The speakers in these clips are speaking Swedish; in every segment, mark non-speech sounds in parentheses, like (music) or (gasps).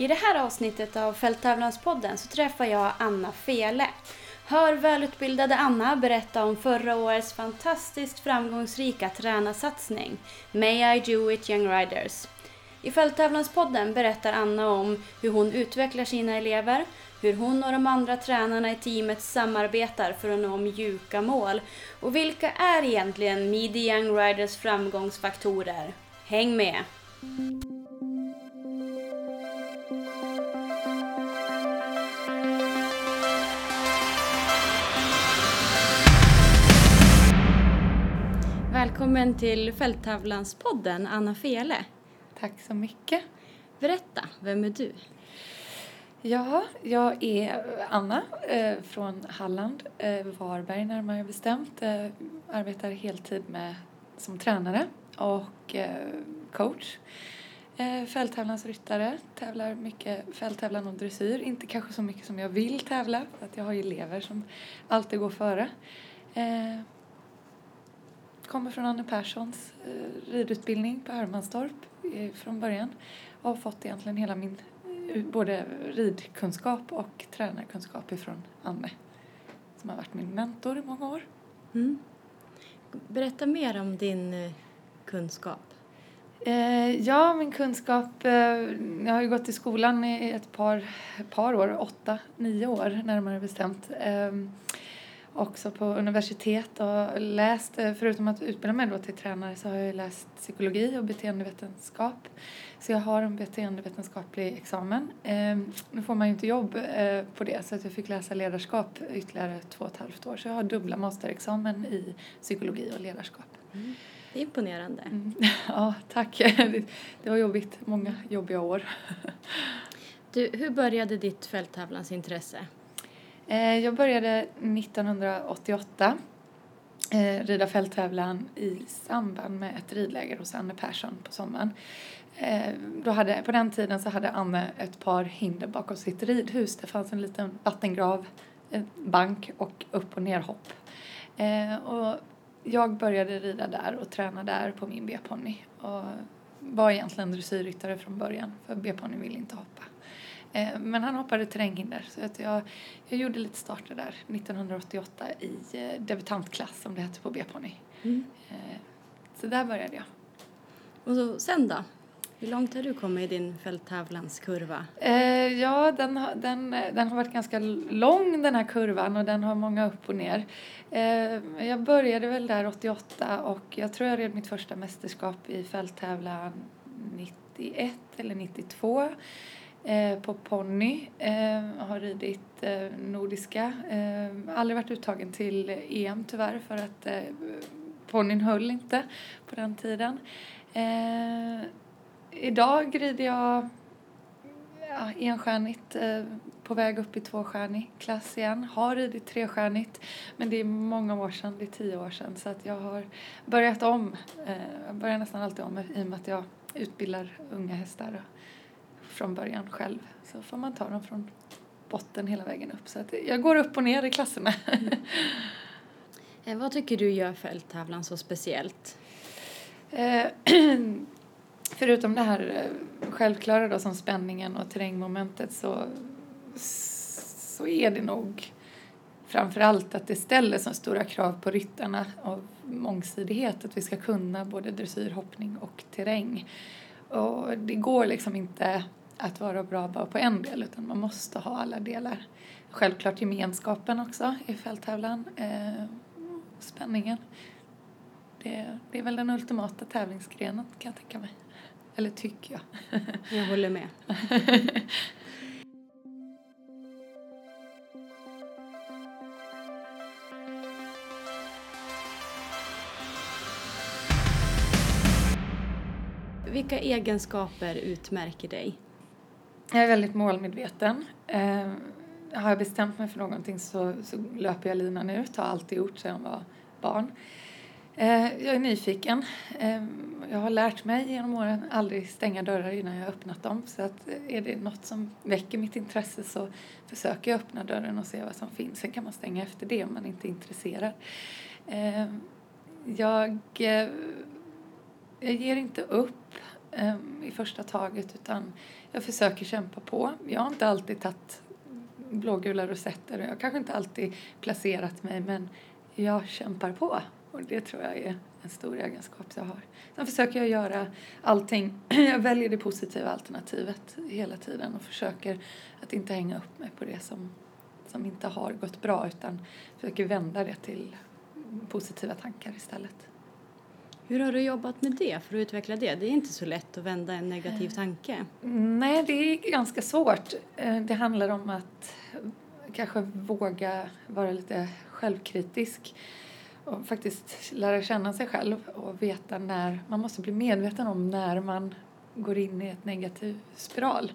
I det här avsnittet av Fälttävlanspodden så träffar jag Anna Fele. Hör välutbildade Anna berätta om förra årets fantastiskt framgångsrika tränarsatsning May I Do It Young Riders. I Fälttävlanspodden berättar Anna om hur hon utvecklar sina elever, hur hon och de andra tränarna i teamet samarbetar för att nå mjuka mål och vilka är egentligen Midi Young Riders framgångsfaktorer. Häng med! Välkommen till Fälttävlanspodden, Anna Fele. Tack så mycket. Berätta, vem är du? Ja, jag är Anna eh, från Halland, eh, Varberg närmare bestämt. Eh, arbetar heltid med, som tränare och eh, coach. Eh, fälttävlansryttare, tävlar mycket fälttävlan och dressyr. Inte kanske så mycket som jag vill tävla, för att jag har elever som alltid går före. Eh, kommer från Anne Perssons eh, ridutbildning på Hermanstorp eh, från början och har fått egentligen hela min eh, både ridkunskap och tränarkunskap ifrån Anne som har varit min mentor i många år. Mm. Berätta mer om din kunskap. Ja, min kunskap, jag har ju gått i skolan i ett par, par år, åtta, nio år närmare bestämt. Också på universitet och läst, eh, förutom att utbilda mig då till tränare så har jag läst psykologi och beteendevetenskap. Så jag har en beteendevetenskaplig examen. Eh, nu får man ju inte jobb eh, på det så att jag fick läsa ledarskap ytterligare två och ett halvt år. Så jag har dubbla masterexamen i psykologi och ledarskap. Mm. Det är imponerande. Mm. (laughs) Ja, tack. Det var jobbigt, många jobbiga år. (laughs) Du, hur började ditt fälttävlansintresse? Eh, jag började 1988 eh, rida fälttävlan i samband med ett ridläger hos Anne Persson på sommaren. Eh, då hade, på den tiden så hade Anne ett par hinder bakom sitt ridhus. Det fanns en liten vattengrav, en bank och upp och nerhopp. Och jag började rida där och träna där på min B-ponny och var egentligen dressyrryttare från början för B-ponnyn ville inte hoppa. Eh, men han hoppade terränghinder så att jag, jag gjorde lite starter där 1988 i eh, debutantklass som det hette på B-ponny. Mm. Eh, så där började jag. Och så, sen då? Hur långt har du kommit i din fälttävlanskurva? Eh, ja, den, den, den har varit ganska lång den här kurvan och den har många upp och ner. Eh, jag började väl där 88 och jag tror jag red mitt första mästerskap i fälttävlan 91 eller 92 eh, på ponny. Eh, har ridit eh, nordiska. Eh, aldrig varit uttagen till EM tyvärr för att eh, ponnyn höll inte på den tiden. Eh, idag rider jag ja, enstjärnigt eh, på väg upp i tvåstjärnig klass igen. Har ridit trestjärnigt men det är många år sedan, det är tio år sedan så att jag har börjat om. Eh, jag börjar nästan alltid om i och med att jag utbildar unga hästar från början själv. Så får man ta dem från botten hela vägen upp. Så att jag går upp och ner i klasserna. Mm. (laughs) Vad tycker du gör fälttävlan så speciellt? Eh, (clears throat) förutom det här eh, självklara då som spänningen och terrängmomentet så, så är det nog framför allt att det ställer så stora krav på ryttarna av mångsidighet, att vi ska kunna både dressyr, hoppning och terräng. Och det går liksom inte att vara bra bara på en del utan man måste ha alla delar. Självklart gemenskapen också i fälttävlan, eh, spänningen. Det, det är väl den ultimata tävlingsgrenen kan jag tänka mig. Eller tycker jag. (laughs) Jag håller med. Vilka egenskaper utmärker dig? Jag är väldigt målmedveten. Eh, har jag bestämt mig för någonting så, så löper jag linan ut, har alltid gjort sedan jag var barn. Eh, jag är nyfiken. Eh, jag har lärt mig genom åren aldrig stänga dörrar innan jag har öppnat dem. Så att eh, är det något som väcker mitt intresse så försöker jag öppna dörren och se vad som finns. Sen kan man stänga efter det om man inte är intresserad. Eh, jag, eh, jag ger inte upp. Ehm, i första taget utan jag försöker kämpa på. Jag har inte alltid tagit blågula rosetter och jag har kanske inte alltid placerat mig men jag kämpar på och det tror jag är en stor egenskap jag har. Sen försöker jag göra allting, (clears throat) jag väljer det positiva alternativet hela tiden och försöker att inte hänga upp mig på det som, som inte har gått bra utan försöker vända det till positiva tankar istället. Hur har du jobbat med det för att utveckla det? Det är inte så lätt att vända en negativ tanke. Nej, det är ganska svårt. Eh, det handlar om att kanske våga vara lite självkritisk och faktiskt lära känna sig själv och veta när, man måste bli medveten om när man går in i ett negativ spiral.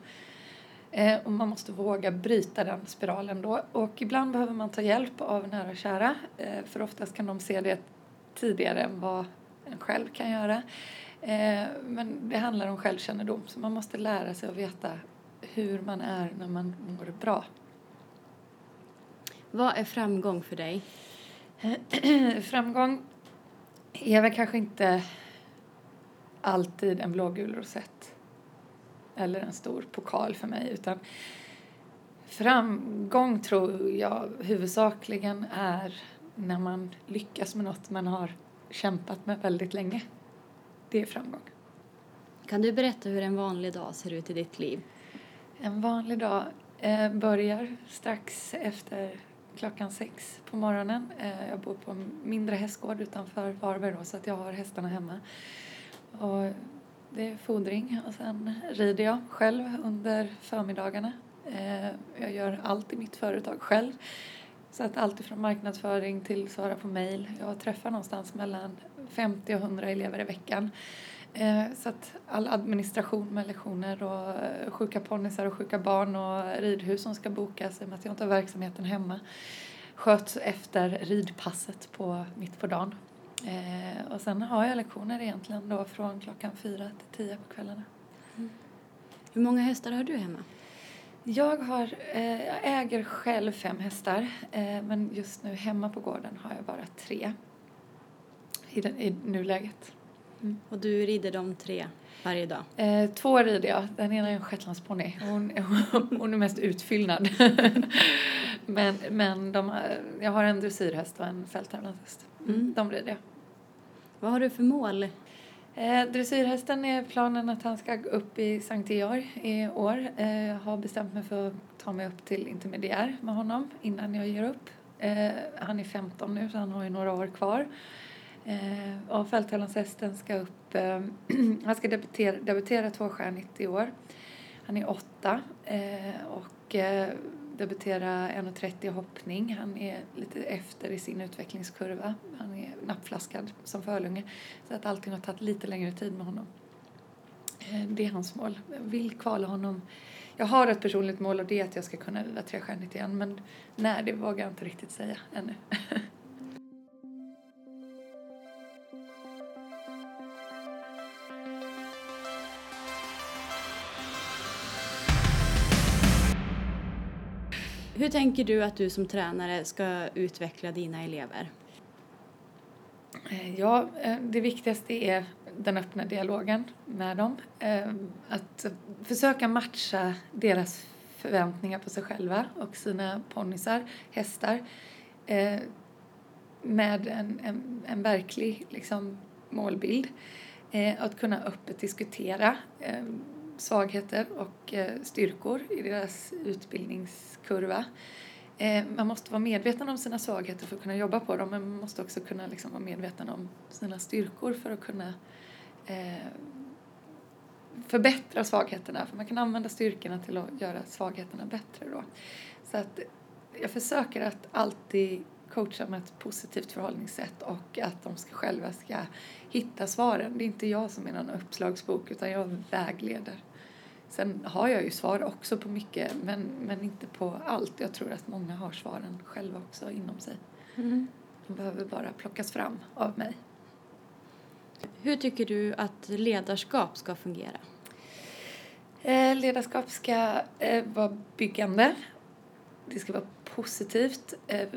Eh, och man måste våga bryta den spiralen då. Och ibland behöver man ta hjälp av nära och kära eh, för oftast kan de se det tidigare än vad en själv kan göra. Eh, men det handlar om självkännedom så man måste lära sig att veta hur man är när man mår bra. Vad är framgång för dig? (clears throat) framgång är väl kanske inte alltid en blågul rosett eller en stor pokal för mig utan framgång tror jag huvudsakligen är när man lyckas med något man har kämpat med väldigt länge. Det är framgång. Kan du berätta hur en vanlig dag ser ut i ditt liv? En vanlig dag eh, börjar strax efter klockan sex på morgonen. Eh, jag bor på en mindre hästgård utanför Varberg då, så att jag har hästarna hemma. Och det är fodring och sen rider jag själv under förmiddagarna. Eh, jag gör allt i mitt företag själv. Så att allt från marknadsföring till svara på mejl. Jag träffar någonstans mellan 50 och 100 elever i veckan. Eh, så att all administration med lektioner och eh, sjuka ponnysar och sjuka barn och ridhus som ska bokas i och med att jag inte har verksamheten hemma sköts efter ridpasset på, mitt på dagen. Eh, och sen har jag lektioner egentligen då från klockan fyra till tio på kvällarna. Mm. Hur många hästar har du hemma? Jag, har, eh, jag äger själv fem hästar eh, men just nu hemma på gården har jag bara tre i, den, i nuläget. Mm. Och du rider de tre varje dag? Eh, två rider jag. Den ena är en shetlandsponny. Hon, (laughs) hon är mest utfyllnad. (laughs) men men de, jag har en dressyrhäst och en fälttävlanshäst. Mm. De rider jag. Vad har du för mål? Eh, dressyrhästen är planen att han ska upp i Sankt Georg i år. Eh, jag har bestämt mig för att ta mig upp till intermediär med honom innan jag ger upp. Eh, han är 15 nu så han har ju några år kvar. Eh, och fälttävlanshästen ska upp, eh, (clears throat) han ska debutera, debutera tvåstjärnigt i år. Han är åtta eh, och eh, debutera 1,30 hoppning. Han är lite efter i sin utvecklingskurva. Han är nappflaskad som förlunge så att allting har tagit lite längre tid med honom. Eh, det är hans mål. Jag vill kvala honom. Jag har ett personligt mål och det är att jag ska kunna rida trestjärnigt igen men när det vågar jag inte riktigt säga ännu. (laughs) Hur tänker du att du som tränare ska utveckla dina elever? Eh, ja, eh, det viktigaste är den öppna dialogen med dem. Eh, att försöka matcha deras förväntningar på sig själva och sina ponnysar, hästar, med en, en, en verklig liksom, målbild. Att kunna öppet diskutera svagheter och eh, styrkor i deras utbildningskurva. Eh, man måste vara medveten om sina svagheter för att kunna jobba på dem men man måste också kunna liksom vara medveten om sina styrkor för att kunna eh, förbättra svagheterna. För man kan använda styrkorna till att göra svagheterna bättre då. Så att jag försöker att alltid coacha med ett positivt förhållningssätt och att de ska själva ska hitta svaren. Det är inte jag som är någon uppslagsbok utan jag vägleder. Sen har jag ju svar också på mycket men, men inte på allt. Jag tror att många har svaren själva också inom sig. Mm. De behöver bara plockas fram av mig. Hur tycker du att ledarskap ska fungera? Eh, ledarskap ska eh, vara byggande. Det ska vara positivt. Eh,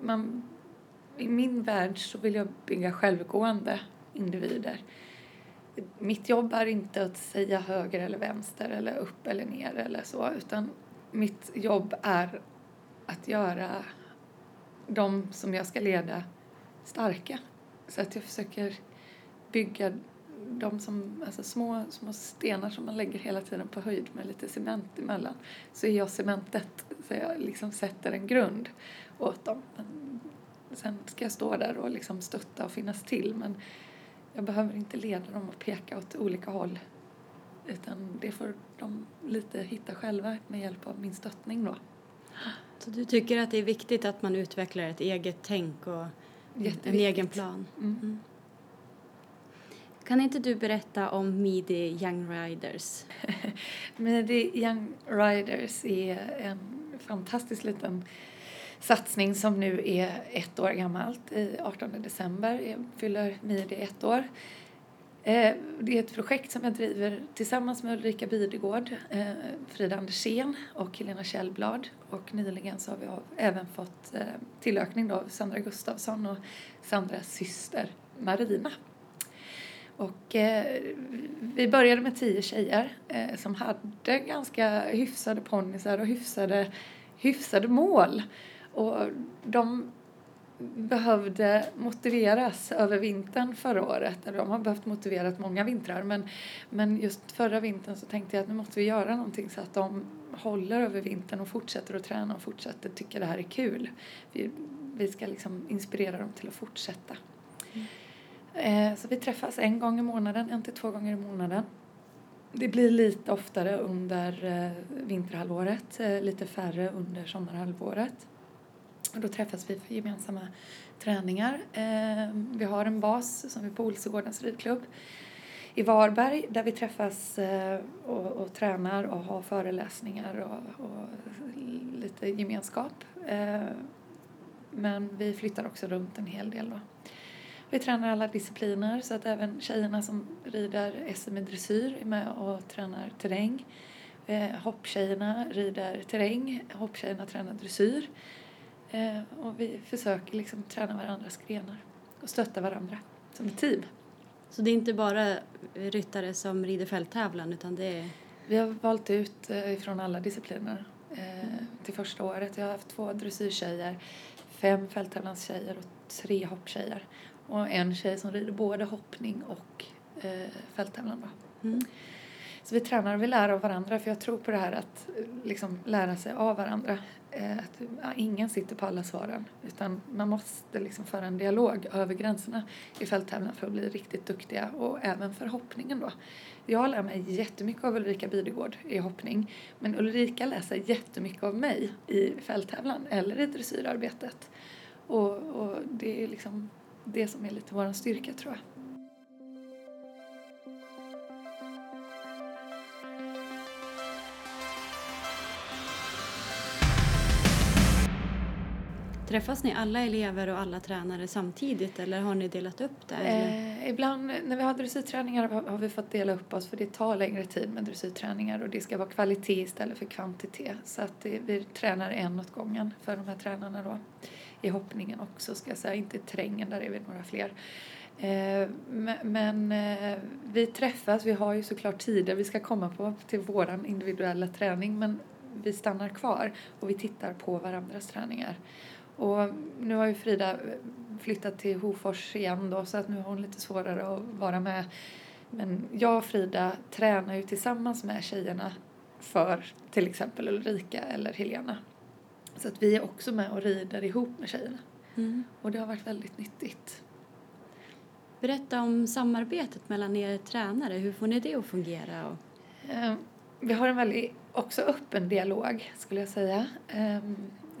man, I min värld så vill jag bygga självgående individer. mitt jobb är inte att säga höger eller vänster eller upp eller ner eller så utan mitt jobb är att göra de som jag ska leda starka. Så att jag försöker bygga de som, alltså små, små stenar som man lägger hela tiden på höjd med lite cement emellan. Så är jag cementet, så jag liksom sätter en grund åt dem. Men sen ska jag stå där och liksom stötta och finnas till men jag behöver inte leda dem och peka åt olika håll. Utan det får de lite hitta själva med hjälp av min stöttning då. Så du tycker att det är viktigt att man utvecklar ett eget tänk och en egen plan? Mm. Mm. Kan inte du berätta om Midi Young Riders? (laughs) Midi Young Riders är en fantastisk liten satsning som nu är ett år gammalt. I 18 december fyller Midi ett år. Eh, det är ett projekt som jag driver tillsammans med Ulrika Bidegård, eh, Frida Andersén och Helena Kjellblad. Och nyligen så har vi även fått eh, tillökning då av Sandra Gustafsson och Sandras syster Marina. Och vi började med tio tjejer som hade ganska hyfsade ponnysar och hyfsade, hyfsade mål. Och de behövde motiveras över vintern förra året. De har behövt motiverat många vintrar men, men just förra vintern så tänkte jag att nu måste vi göra någonting så att de håller över vintern och fortsätter att träna och fortsätter tycka det här är kul. Vi, vi ska liksom inspirera dem till att fortsätta. Mm. Eh, så vi träffas en gång i månaden, en till två gånger i månaden. Det blir lite oftare under eh, vinterhalvåret, eh, lite färre under sommarhalvåret. Och då träffas vi för gemensamma träningar. Eh, vi har en bas som är på Olsegårdens ridklubb i Varberg där vi träffas eh, och, och tränar och har föreläsningar och, och lite gemenskap. Eh, men vi flyttar också runt en hel del då. Vi tränar alla discipliner så att även tjejerna som rider SM i dressyr är med och tränar terräng. Eh, hopptjejerna rider terräng, hopptjejerna tränar dressyr. Eh, och vi försöker liksom träna varandras grenar och stötta varandra som ett team. Så det är inte bara ryttare som rider fälttävlan utan det är... Vi har valt ut eh, från alla discipliner eh, mm. till första året. Jag har haft två dressyrtjejer, fem fälttävlanstjejer och tre hopptjejer. Och en tjej som rider både hoppning och eh, fälttävlan. Mm. Vi tränar och vi lär av varandra för jag tror på det här att liksom lära sig av varandra. Eh, att ingen sitter på alla svaren utan man måste liksom föra en dialog över gränserna i fälttävlan för att bli riktigt duktiga och även för hoppningen då. Jag lär mig jättemycket av Ulrika Bidegård i hoppning men Ulrika läser jättemycket av mig i fälttävlan eller i dressyrarbetet. Och, och det är liksom det som är lite vår styrka tror jag. Träffas ni alla elever och alla tränare samtidigt eller har ni delat upp det? Eh, ibland när vi har dressyrträningar har vi fått dela upp oss för det tar längre tid med dressyrträningar och det ska vara kvalitet istället för kvantitet. Så att det, vi tränar en åt gången för de här tränarna då. I hoppningen också ska jag säga, inte i terrängen, där är vi några fler. Eh, men eh, vi träffas, vi har ju såklart tider vi ska komma på till våran individuella träning men vi stannar kvar och vi tittar på varandras träningar. Och nu har ju Frida flyttat till Hofors igen då så att nu har hon lite svårare att vara med. Men jag och Frida tränar ju tillsammans med tjejerna för till exempel Ulrika eller Helena. Så att vi är också med och rider ihop med tjejerna. Mm. Och det har varit väldigt nyttigt. Berätta om samarbetet mellan er tränare. Hur får ni det att fungera? Och... Eh, vi har en väldigt också öppen dialog skulle jag säga.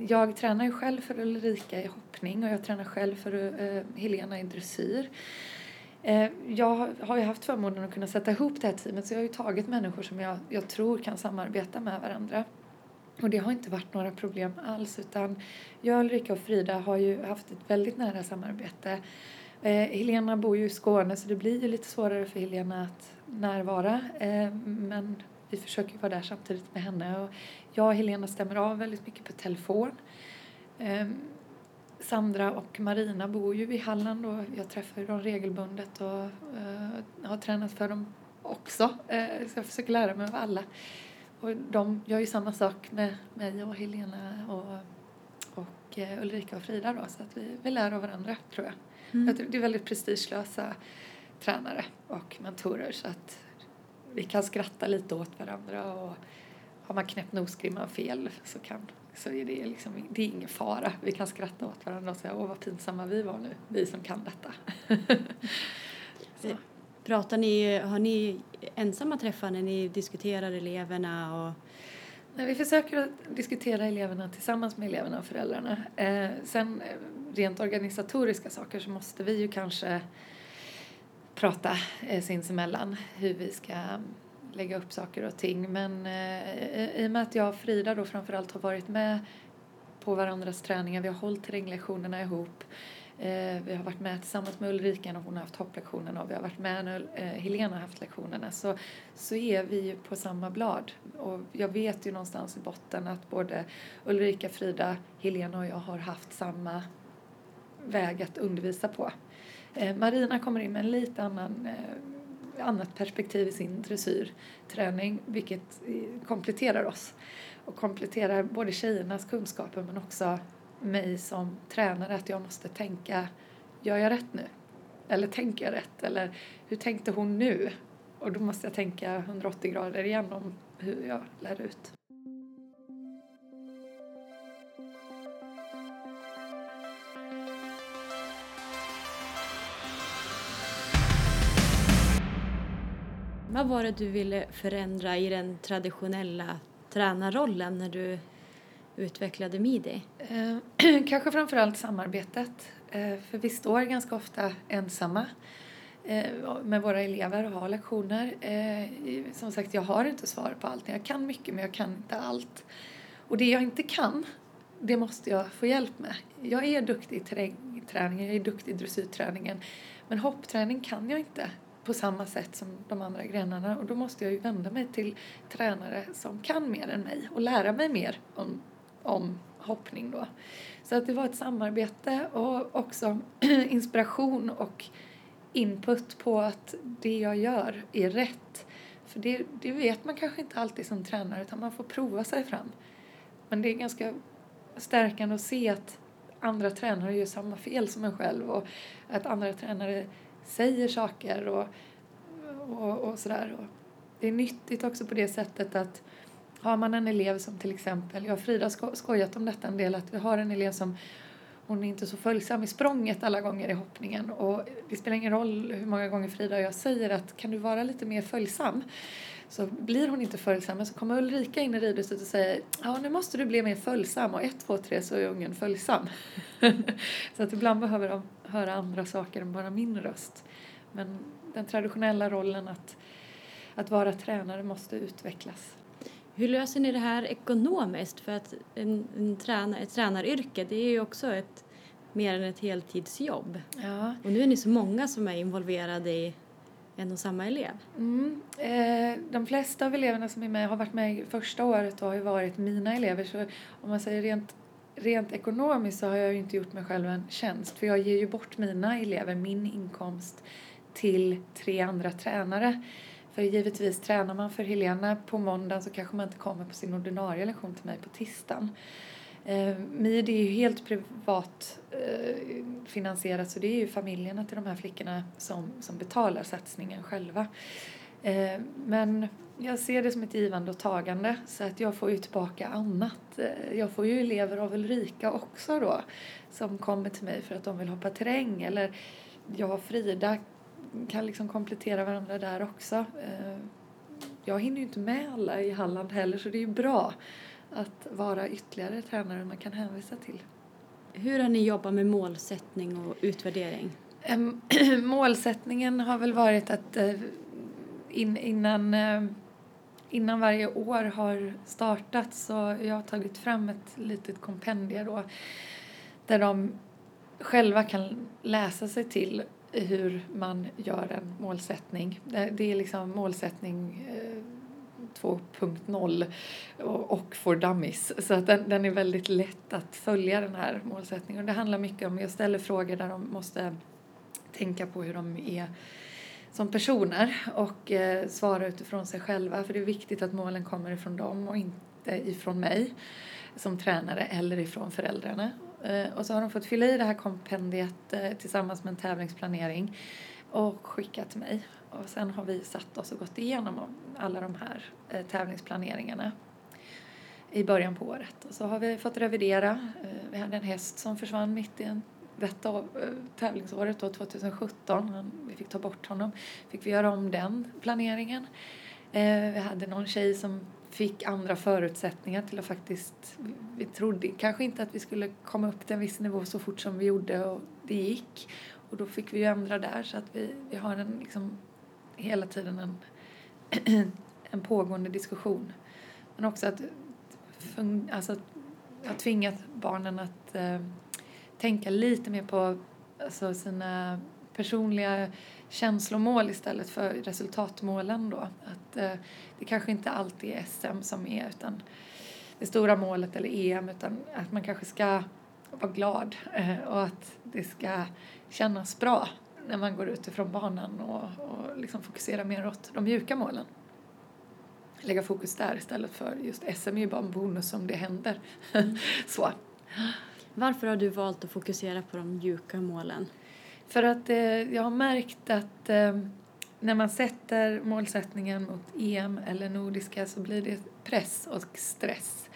Jag tränar ju själv för Ulrika i hoppning och jag tränar själv för uh, Helena i dressyr. Uh, jag har ju haft förmånen att kunna sätta ihop det här teamet så jag har ju tagit människor som jag, jag tror kan samarbeta med varandra. Och det har inte varit några problem alls utan jag, Ulrika och Frida har ju haft ett väldigt nära samarbete. Eh, Helena bor ju i Skåne så det blir ju lite svårare för Helena att närvara. Eh, men vi försöker vara där samtidigt med henne. Och jag och Helena stämmer av väldigt mycket på telefon. Um, Sandra och Marina bor ju i Halland och jag träffar dem regelbundet och uh, har tränat för dem också. Uh, så jag försöker lära mig av alla. Och de gör ju samma sak med mig och Helena och, och uh, Ulrika och Frida då, så att vi, vi lär av varandra tror jag. Mm. Det är väldigt prestigelösa tränare och mentorer så att vi kan skratta lite åt varandra och har man knäppt nosgrimman fel så, kan, så är det, liksom, det är ingen fara. Vi kan skratta åt varandra och säga åh vad pinsamma vi var nu, vi som kan detta. (laughs) Pratar ni, har ni ensamma träffar när ni diskuterar eleverna? Och... Nej, vi försöker att diskutera eleverna tillsammans med eleverna och föräldrarna. Eh, sen eh, rent organisatoriska saker så måste vi ju kanske prata eh, sinsemellan hur vi ska lägga upp saker och ting. Men eh, i och med att jag och Frida då framförallt har varit med på varandras träningar, vi har hållit terränglektionerna ihop. Eh, vi har varit med tillsammans med Ulrika när hon har haft hopplektionerna och vi har varit med när eh, Helena har haft lektionerna. Så, så är vi ju på samma blad. Och jag vet ju någonstans i botten att både Ulrika, Frida, Helena och jag har haft samma väg att undervisa på. Eh, Marina kommer in med en lite annan eh, annat perspektiv i sin dressyrträning vilket eh, kompletterar oss och kompletterar både tjejernas kunskaper men också mig som tränare att jag måste tänka gör jag rätt nu? Eller tänker jag rätt? Eller hur tänkte hon nu? Och då måste jag tänka 180 grader igen om hur jag lär ut. Vad var det du ville förändra i den traditionella tränarrollen när du utvecklade Midi? Eh, (clears throat) kanske framförallt samarbetet. Eh, för vi står ganska ofta ensamma eh, med våra elever och har lektioner. Eh, som sagt, jag har inte svar på allt. Jag kan mycket men jag kan inte allt. Och det jag inte kan, det måste jag få hjälp med. Jag är duktig i terrängträningen, jag är duktig i dressyrträningen. Men hoppträning kan jag inte på samma sätt som de andra grenarna och då måste jag ju vända mig till tränare som kan mer än mig och lära mig mer om, om hoppning då. Så att det var ett samarbete och också (clears throat) inspiration och input på att det jag gör är rätt. För det, det vet man kanske inte alltid som tränare utan man får prova sig fram. Men det är ganska stärkande att se att andra tränare gör samma fel som en själv och att andra tränare säger saker och, och, och sådär. Och det är nyttigt också på det sättet att har man en elev som till exempel, jag och Frida har skojat om detta en del, att vi har en elev som hon är inte så följsam i språnget alla gånger i hoppningen och det spelar ingen roll hur många gånger Frida och jag säger att kan du vara lite mer följsam så blir hon inte följsam men så kommer Ulrika in i ridhuset och säger ja nu måste du bli mer följsam och ett, två, tre så är ungen följsam. (laughs) så att ibland behöver de höra andra saker än bara min röst. Men den traditionella rollen att, att vara tränare måste utvecklas. Hur löser ni det här ekonomiskt? För att en, en tränare, ett tränaryrke det är ju också ett mer än ett heltidsjobb. Ja. Och nu är ni så många som är involverade i en och samma elev. Mm. Eh, de flesta av eleverna som är med har varit med första året och har ju varit mina elever. Så om man säger rent, rent ekonomiskt så har jag ju inte gjort mig själv en tjänst. För jag ger ju bort mina elever, min inkomst, till tre andra tränare. För givetvis tränar man för Helena på måndagen så kanske man inte kommer på sin ordinarie lektion till mig på tisdagen. Eh, MID är ju helt privat eh, finansierat så det är ju familjerna till de här flickorna som, som betalar satsningen själva. Eh, men jag ser det som ett givande och tagande så att jag får ju tillbaka annat. Eh, jag får ju elever av Ulrika också då som kommer till mig för att de vill hoppa terräng eller jag och Frida kan liksom komplettera varandra där också. Eh, jag hinner ju inte med alla i Halland heller så det är ju bra att vara ytterligare tränare man kan hänvisa till. Hur har ni jobbat med målsättning och utvärdering? (clears throat) Målsättningen har väl varit att eh, in, innan, innan varje år har startat så jag har tagit fram ett litet kompendium då där de själva kan läsa sig till hur man gör en målsättning. Det är liksom målsättning eh, 2.0 och, och for dummies. Så att den, den är väldigt lätt att följa den här målsättningen. Och det handlar mycket om, jag ställer frågor där de måste tänka på hur de är som personer och eh, svara utifrån sig själva. För det är viktigt att målen kommer ifrån dem och inte ifrån mig som tränare eller ifrån föräldrarna. Eh, och så har de fått fylla i det här kompendiet eh, tillsammans med en tävlingsplanering och skickat till mig. Och sen har vi satt oss och gått igenom alla de här eh, tävlingsplaneringarna i början på året. Och så har vi fått revidera. Eh, vi hade en häst som försvann mitt i en detta av, eh, tävlingsåret liksom, då, 2017. Vi fick ta bort honom. Fick vi göra om den planeringen. Eh, vi hade någon tjej som fick andra förutsättningar till att faktiskt, vi trodde kanske inte att vi skulle komma upp till en viss nivå så fort som vi gjorde och det gick. Och då fick vi ju ändra där så att vi, vi har en, liksom, hela tiden en, (clears throat) en pågående diskussion. Men också att, alltså, att jag har tvingat barnen att eh, tänka lite mer på alltså, sina personliga känslomål istället för resultatmålen då. Att eh, det kanske inte alltid är SM som är utan det stora målet eller EM utan att man kanske ska vara glad eh, och att det ska kännas bra när man går ut ifrån banan och, och liksom fokusera mer åt de mjuka målen. Lägga fokus där istället för just SM är ju bara en bonus om det händer. Mm. (laughs) Så. Varför har du valt att fokusera på de mjuka målen? För att eh, jag har märkt att eh, när man sätter målsättningen mot EM eller Nordiska så blir det press och stress.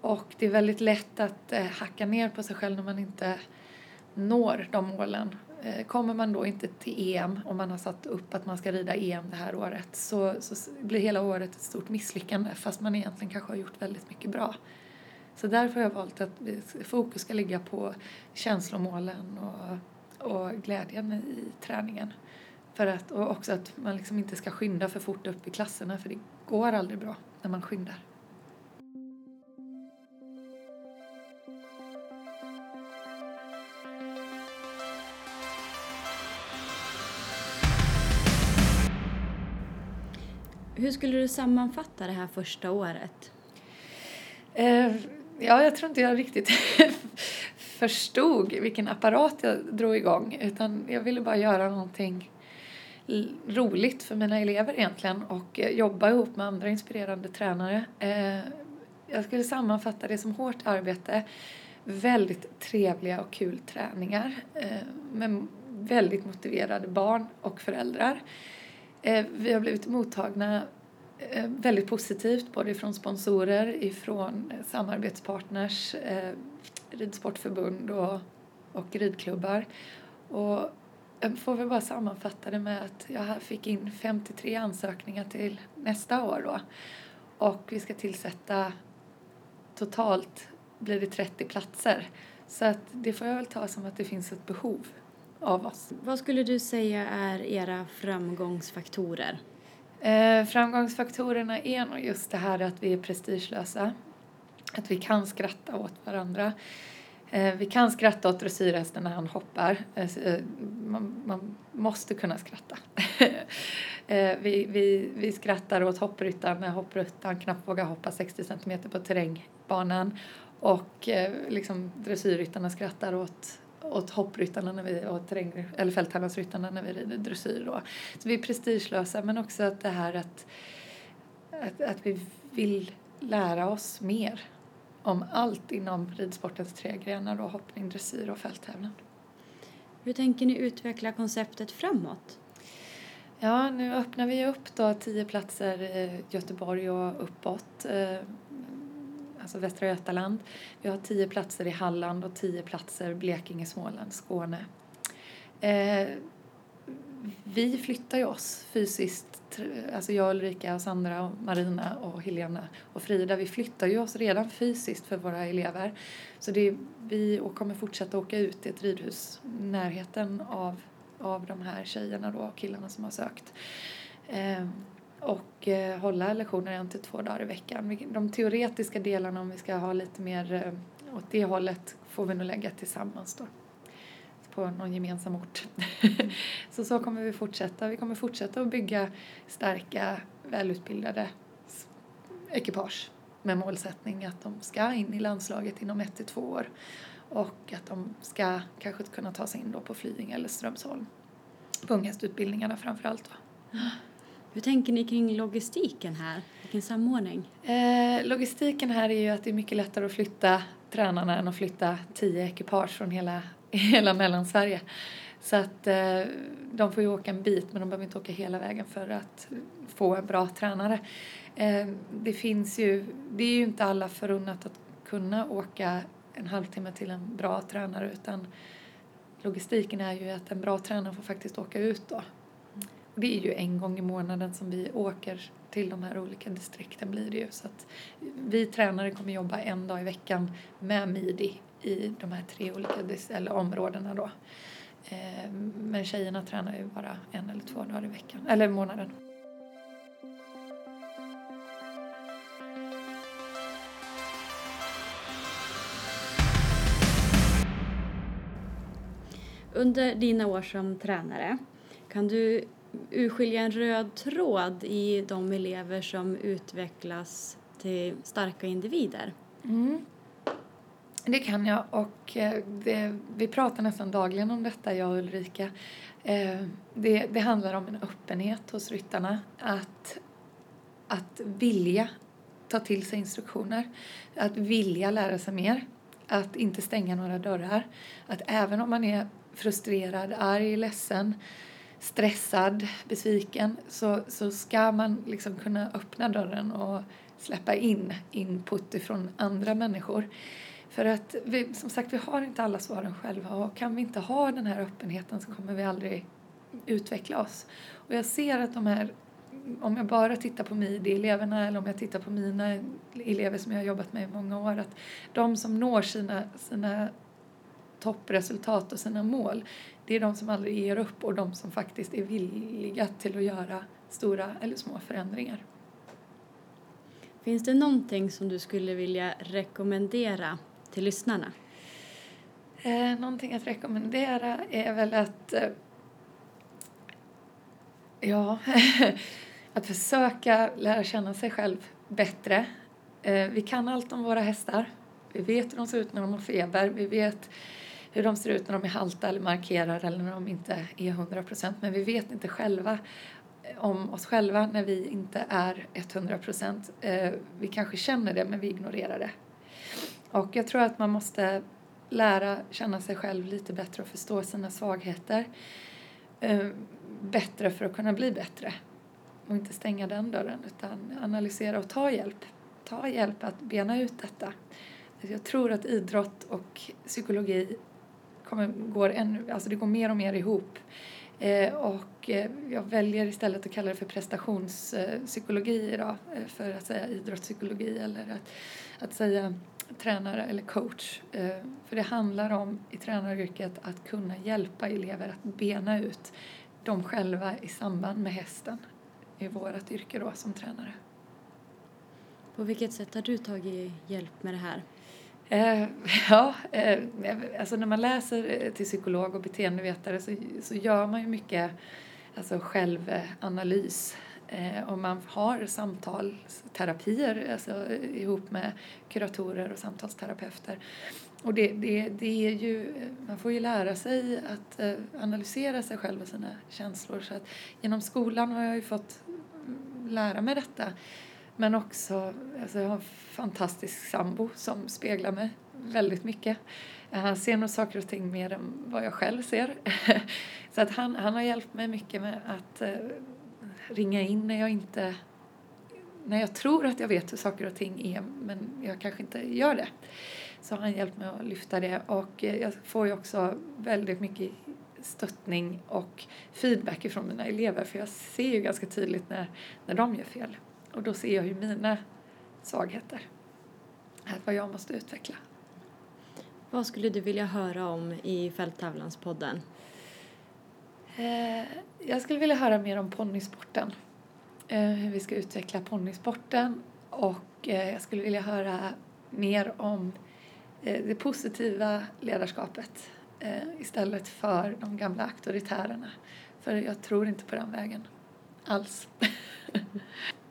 Och det är väldigt lätt att eh, hacka ner på sig själv när man inte når de målen. Eh, kommer man då inte till EM om man har satt upp att man ska rida EM det här året så, så blir hela året ett stort misslyckande fast man egentligen kanske har gjort väldigt mycket bra. Så därför har jag valt att fokus ska ligga på känslomålen och, och glädjen i träningen. För att, och också att man liksom inte ska skynda för fort upp i klasserna för det går aldrig bra när man skyndar. Hur skulle du sammanfatta det här första året? Ja, jag tror inte jag riktigt (laughs) förstod vilken apparat jag drog igång utan jag ville bara göra någonting roligt för mina elever egentligen och eh, jobba ihop med andra inspirerande tränare. Eh, jag skulle sammanfatta det som hårt arbete, väldigt trevliga och kul träningar eh, med väldigt motiverade barn och föräldrar. Vi har blivit mottagna Eh, väldigt positivt både från sponsorer, ifrån eh, samarbetspartners, eh, ridsportförbund och, och ridklubbar. Och jag får väl bara sammanfatta det med att jag fick in 53 ansökningar till nästa år då. Och vi ska tillsätta totalt blir det 30 platser. Så att det får jag väl ta som att det finns ett behov av oss. Vad skulle du säga är era framgångsfaktorer? Eh, framgångsfaktorerna är nog just det här att vi är prestigelösa. Att vi kan skratta åt varandra. Eh, vi kan skratta åt dressyrhästen när han hoppar. Eh, eh, man, man måste kunna skratta. (laughs) Eh, vi, vi, vi skrattar åt hoppryttaren när hoppryttaren knappt vågar hoppa 60 cm på terrängbanan. Och eh, liksom dressyrryttarna skrattar åt åt hoppryttarna när vi, och terräng, eller fälttävlansryttarna när vi rider dressyr då. Så vi är prestigelösa men också att det här att, att, att vi vill lära oss mer om allt inom ridsportens tre grenar då, hoppning, dressyr och fälttävlan. Hur tänker ni utveckla konceptet framåt? Ja, nu öppnar vi upp då tio platser i Göteborg och uppåt, eh, alltså Västra Götaland. Vi har tio platser i Halland och tio platser Blekinge, Småland, Skåne. Eh, vi flyttar ju oss fysiskt alltså jag, Ulrika, och Sandra, och Marina och Helena och Frida, vi flyttar ju oss redan fysiskt för våra elever. Så det är, vi och kommer fortsätta åka ut till ett ridhus i närheten av, av de här tjejerna då, och killarna som har sökt. Eh, och eh, hålla lektioner en till två dagar i veckan. De teoretiska delarna, om vi ska ha lite mer eh, åt det hållet, får vi nog lägga tillsammans då på någon gemensam ort. (laughs) så så kommer vi fortsätta. Vi kommer fortsätta att bygga starka, välutbildade ekipage med målsättning att de ska in i landslaget inom ett till två år och att de ska kanske kunna ta sig in då på Flyinge eller Strömsholm. På unghästutbildningarna framförallt. Va? (gasps) (gasps) Hur tänker ni kring logistiken här? Vilken samordning? Eh, logistiken här är ju att det är mycket lättare att flytta tränarna än att flytta tio ekipage från hela, (laughs) hela Mellansverige. Så att eh, de får ju åka en bit men de behöver inte åka hela vägen för att få en bra tränare. Eh, det finns ju, det är ju inte alla förunnat att kunna åka en halvtimme till en bra tränare utan logistiken är ju att en bra tränare får faktiskt åka ut då. Det är ju en gång i månaden som vi åker till de här olika distrikten blir det ju. Så att vi tränare kommer jobba en dag i veckan med midi i de här tre olika eller områdena då. Eh, men tjejerna tränar ju bara en eller två dagar i veckan, eller månaden. Under dina år som tränare, kan du urskilja en röd tråd i de elever som utvecklas till starka individer? Mm. Det kan jag och eh, det, vi pratar nästan dagligen om detta, jag och Ulrika. Eh, det, det handlar om en öppenhet hos ryttarna, att, att vilja ta till sig instruktioner, att vilja lära sig mer, att inte stänga några dörrar. Att även om man är frustrerad, arg, ledsen, stressad, besviken så, så ska man liksom kunna öppna dörren och släppa in input ifrån andra människor. För att vi, som sagt, vi har inte alla svaren själva och kan vi inte ha den här öppenheten så kommer vi aldrig utveckla oss. Och jag ser att de här, om jag bara tittar på MIDI-eleverna eller om jag tittar på mina elever som jag har jobbat med i många år, att de som når sina, sina toppresultat och sina mål, det är de som aldrig ger upp och de som faktiskt är villiga till att göra stora eller små förändringar. Finns det någonting som du skulle vilja rekommendera till lyssnarna? Eh, någonting att rekommendera är väl att eh, ja, (laughs) att försöka lära känna sig själv bättre. Eh, vi kan allt om våra hästar. Vi vet hur de ser ut när de har feber. Vi vet hur de ser ut när de är halta eller markerar eller när de inte är 100 procent. Men vi vet inte själva eh, om oss själva när vi inte är 100 procent. Eh, vi kanske känner det men vi ignorerar det. Och jag tror att man måste lära känna sig själv lite bättre och förstå sina svagheter eh, bättre för att kunna bli bättre. Och inte stänga den dörren utan analysera och ta hjälp. Ta hjälp att bena ut detta. Jag tror att idrott och psykologi kommer, går, ännu, alltså det går mer och mer ihop. Eh, och eh, jag väljer istället att kalla det för prestationspsykologi idag eh, för att säga idrottspsykologi eller att, att säga tränare eller coach. Eh, för det handlar om i tränaryrket att kunna hjälpa elever att bena ut dem själva i samband med hästen i vårt yrke då som tränare. På vilket sätt har du tagit hjälp med det här? Eh, (laughs) ja, eh, alltså när man läser eh, till psykolog och beteendevetare så, så gör man ju mycket alltså självanalys. Eh, och man har samtalsterapier alltså, eh, ihop med kuratorer och samtalsterapeuter. Och det, det, det är ju, eh, man får ju lära sig att eh, analysera sig själv och sina känslor. Så att genom skolan har jag ju fått mm, lära mig detta. Men också, alltså jag har en fantastisk sambo som speglar mig väldigt mycket. Han ser nog saker och ting mer än vad jag själv ser. (laughs) Så att han, han har hjälpt mig mycket med att eh, ringa in när jag inte när jag tror att jag vet hur saker och ting är men jag kanske inte gör det. Så har han hjälpt mig att lyfta det och eh, jag får ju också väldigt mycket stöttning och feedback ifrån mina elever för jag ser ju ganska tydligt när, när de gör fel. Och då ser jag ju mina svagheter. Vad jag måste utveckla. Vad skulle du vilja höra om i Fälttävlanspodden? Eh, jag skulle vilja höra mer om ponnysporten. Eh, hur vi ska utveckla ponnysporten och eh, jag skulle vilja höra mer om det positiva ledarskapet istället för de gamla auktoritärerna. För jag tror inte på den vägen alls. (laughs)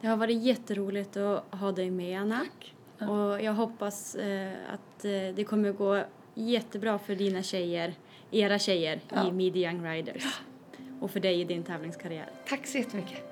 Det har varit jätteroligt att ha dig med, Anna. Tack. Ja. Och jag hoppas eh, att eh, det kommer gå jättebra för dina tjejer, era tjejer Ja. i Midi Young Riders. Och för dig i din tävlingskarriär. Tack så jättemycket.